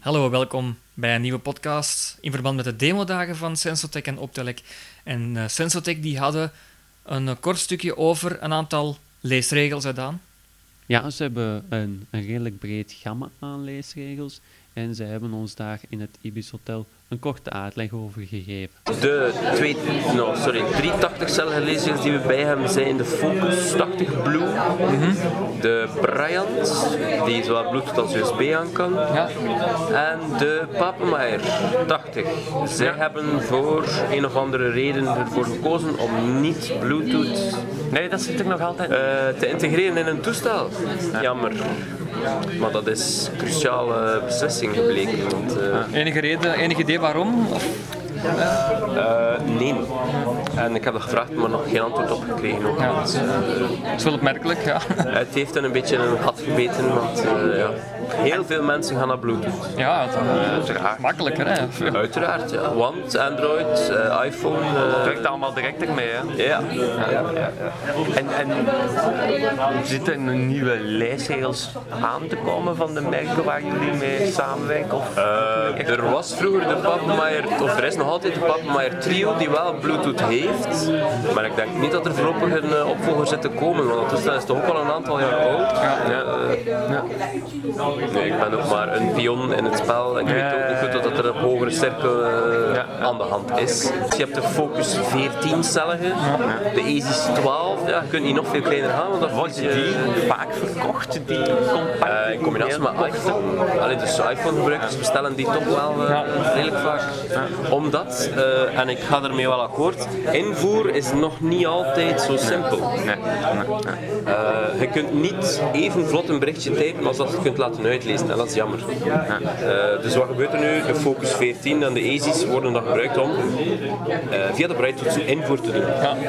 Hallo, welkom bij een nieuwe podcast in verband met de demodagen van Sensotech en Optelec. En uh, Sensotech die hadden een kort stukje over een aantal leesregels gedaan. Ja, ze hebben een, een redelijk breed gamma aan leesregels en ze hebben ons daar in het Ibis Hotel een korte uitleg over gegeven. De twee, no, sorry, 380-cellige lasers die we bij hebben zijn de Focus 80 Blue, de Bryant, die zowel Bluetooth als USB aan kan, Ja. en de Papenmeier 80. Zij hebben voor een of andere reden ervoor gekozen om niet Bluetooth Nee, dat zit er nog altijd. eh, te integreren in een toestel. Jammer. Maar dat is cruciale beslissing gebleken. Want, eh, Enige reden, enig idee waarom? Eh, nee. En ik heb dat gevraagd, maar nog geen antwoord op gekregen. Ook. ja, dat is, dat is wel opmerkelijk, ja. Het heeft dan een beetje een gat gebeten, want eh, ja, heel veel mensen gaan naar Bluetooth. Ja, het is makkelijker, hè. Uiteraard, ja. Want Android, eh, iPhone. eh, werkt allemaal direct ermee, hè? ja. En, en zitten er nieuwe lijstregels aan te komen van de merken waar jullie mee samenwerken? Of, Eh, er was vroeger de Papenmeier, of er is nog altijd de Papenmeier Trio die wel Bluetooth heeft. Maar ik denk niet dat er voorlopig een eh, opvolger zit te komen, want ondertussen is het toch ook al een aantal jaar oud. Ja, eh, Nee, ik ben ook maar een pion in het spel en ik weet ook niet goed dat er een hogere cirkel eh, aan de hand is. Dus je hebt de Focus 14-cellige, de ASIS 12, ja, je kunt niet nog veel kleiner gaan, want Worden verlies je- die vaak verkocht, die compact? eh, in combinatie met iPhone. Allee, dus iPhone-gebruikers bestellen die toch wel eh, redelijk vaak. Omdat, eh, en ik ga ermee wel akkoord, invoer is nog niet altijd zo simpel. Nee. Eh, je kunt niet even vlot een berichtje typen als dat je kunt laten uitlezen. En dat is jammer. Eh, dus wat gebeurt er nu? De Focus 14 en de ASIS worden dan gebruikt om via de braille-toets invoer te doen.